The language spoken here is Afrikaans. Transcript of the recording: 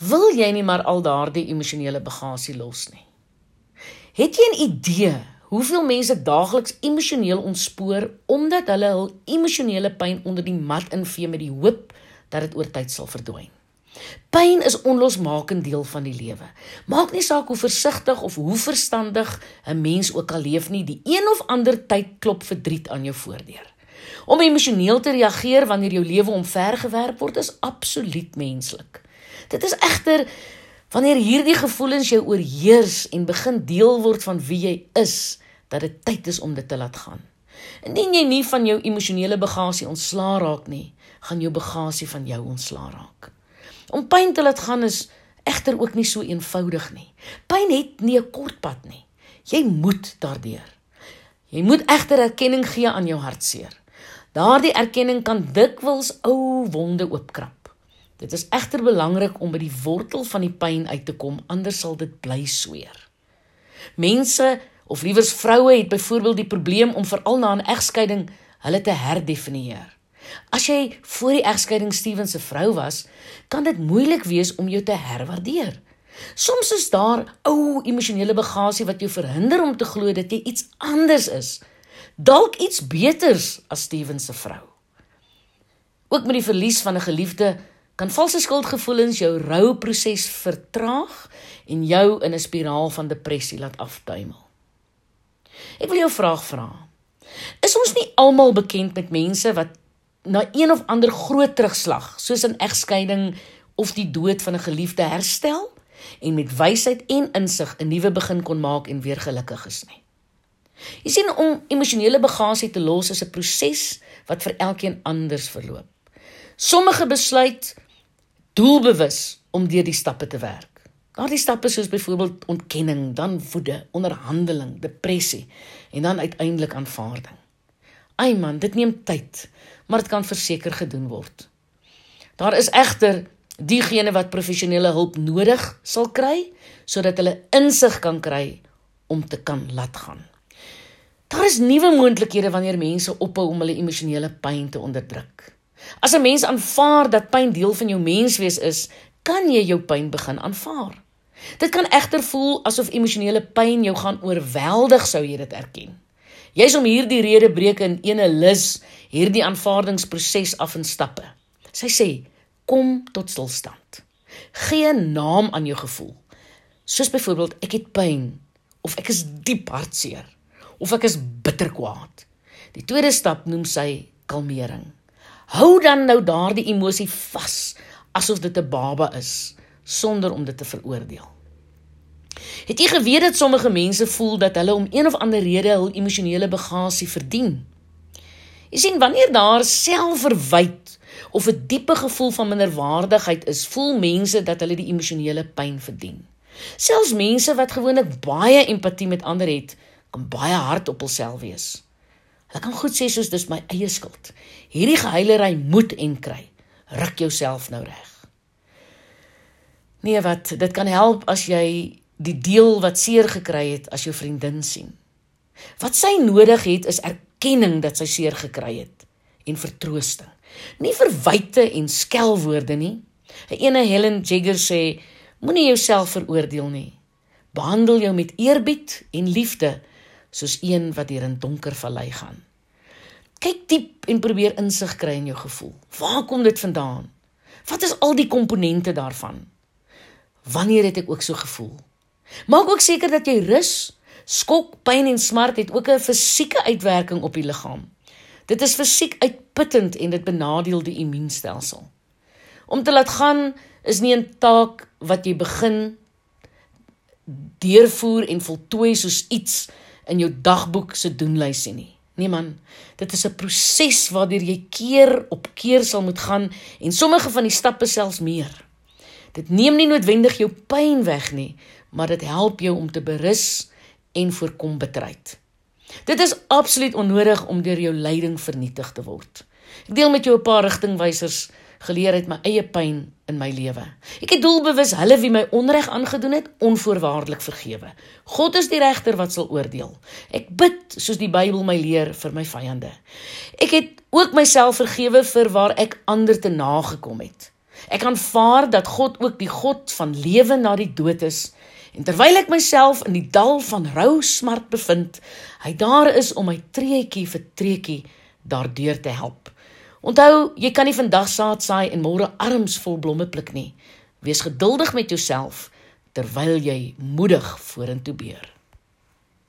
wil jy nie maar al daardie emosionele bagasie los nie. Het jy 'n idee hoeveel mense daagliks emosioneel ontspoor omdat hulle hul emosionele pyn onder die mat invee met die hoop dat dit oor tyd sal verdwyn? Pyn is onlosmakend deel van die lewe. Maak nie saak hoe versigtig of hoe verstandig 'n mens ook al leef nie, die een of ander tyd klop verdriet aan jou voordeur. Om emosioneel te reageer wanneer jou lewe omvergewerp word is absoluut menslik. Dit is egter wanneer hierdie gevoelens jou oorheers en begin deel word van wie jy is, dat dit tyd is om dit te laat gaan. Indien jy nie van jou emosionele bagasie ontslaa raak nie, gaan jou bagasie van jou ontslaa raak. Om pyn te laat gaan is egter ook nie so eenvoudig nie. Pyn het nie 'n kort pad nie. Jy moet daardeur. Jy moet egter erkenning gee aan jou hartseer. Daardie erkenning kan dikwels ou wonde oopkrap. Dit is egter belangrik om by die wortel van die pyn uit te kom, anders sal dit bly sweer. Mense of liewers vroue het byvoorbeeld die probleem om veral na 'n egskeiding hulle te herdefinieer. As jy voor die egskeiding Steven se vrou was, kan dit moeilik wees om jou te herwaardeer. Soms is daar ou emosionele bagasie wat jou verhinder om te glo dat jy iets anders is, dalk iets beters as Steven se vrou. Ook met die verlies van 'n geliefde kan valse skuldgevoelens jou rouproses vertraag en jou in 'n spiraal van depressie laat aftuimel. Ek wil jou vraag vra. Is ons nie almal bekend met mense wat na een of ander groot terugslag, soos 'n egskeiding of die dood van 'n geliefde herstel en met wysheid en insig 'n nuwe begin kon maak en weer gelukkig is nie. Jy sien om emosionele bagasie te los is 'n proses wat vir elkeen anders verloop. Sommige besluit doelbewus om deur die stappe te werk. Daardie stappe soos byvoorbeeld ontkenning, dan woede, onderhandeling, depressie en dan uiteindelik aanvaarding. Ai man, dit neem tyd maar dit kan verseker gedoen word. Daar is egter diegene wat professionele hulp nodig sal kry sodat hulle insig kan kry om te kan laat gaan. Daar is nuwe moontlikhede wanneer mense ophou om hulle emosionele pyn te onderdruk. As 'n mens aanvaar dat pyn deel van jou menswees is, kan jy jou pyn begin aanvaar. Dit kan egter voel asof emosionele pyn jou gaan oorweldig sou jy dit erken. Jy's om hierdie rede breuke in ene lus hierdie aanvaardingsproses af in stappe. Sy sê: "Kom tot stilstand. Gee 'n naam aan jou gevoel. Soos byvoorbeeld ek het pyn of ek is diep hartseer of ek is bitter kwaad." Die tweede stap noem sy kalmering. Hou dan nou daardie emosie vas asof dit 'n baba is sonder om dit te veroordeel. Het jy geweet dat sommige mense voel dat hulle om een of ander rede hul emosionele bagasie verdien? Jy sien wanneer daar selfverwyd of 'n diepe gevoel van minderwaardigheid is, voel mense dat hulle die emosionele pyn verdien. Selfs mense wat gewoonlik baie empatie met ander het, kan baie hard op hulself wees. Hulle kan goed sê soos dis my eie skuld. Hierdie geheilery moet en kry. Ruk jouself nou reg. Nee, wat dit kan help as jy die deel wat seer gekry het as jou vriendin sien. Wat sy nodig het is erkenning dat sy seer gekry het en vertroosting. Nie verwyte en skelwoorde nie. 'n Ene Helen Jagger sê: Moenie jouself veroordeel nie. Behandel jou met eerbied en liefde soos een wat deur 'n donker vallei gaan. Kyk diep en probeer insig kry in jou gevoel. Waar kom dit vandaan? Wat is al die komponente daarvan? Wanneer het ek ook so gevoel? Maak ook seker dat jy rus, Skok, pyn en smart het ook 'n fisieke uitwerking op die liggaam. Dit is fisiek uitputtend en dit benadeel die immuunstelsel. Om te laat gaan is nie 'n taak wat jy begin deurvoer en voltooi soos iets in jou dagboek se doenlysie nie. Nee man, dit is 'n proses waardeur jy keer op keer sal moet gaan en sommige van die stappe selfs meer. Dit neem nie noodwendig jou pyn weg nie, maar dit help jou om te berus en voorkom betryd. Dit is absoluut onnodig om deur jou lyding vernietig te word. Ek deel met jou 'n paar rigtingwysers geleer uit my eie pyn in my lewe. Ek het doelbewus hulle wie my onreg aangedoen het, onvoorwaardelik vergewe. God is die regter wat sal oordeel. Ek bid soos die Bybel my leer vir my vyande. Ek het ook myself vergewe vir waar ek ander te nagekom het. Ek aanvaar dat God ook die God van lewe na die dood is. En terwyl ek myself in die dal van rou smart bevind, hy daar is om my treetjie vir treetjie daardeur te help. Onthou, jy kan nie vandag saad saai en môre arms vol blomme pluk nie. Wees geduldig met jouself terwyl jy moedig vorentoe beer.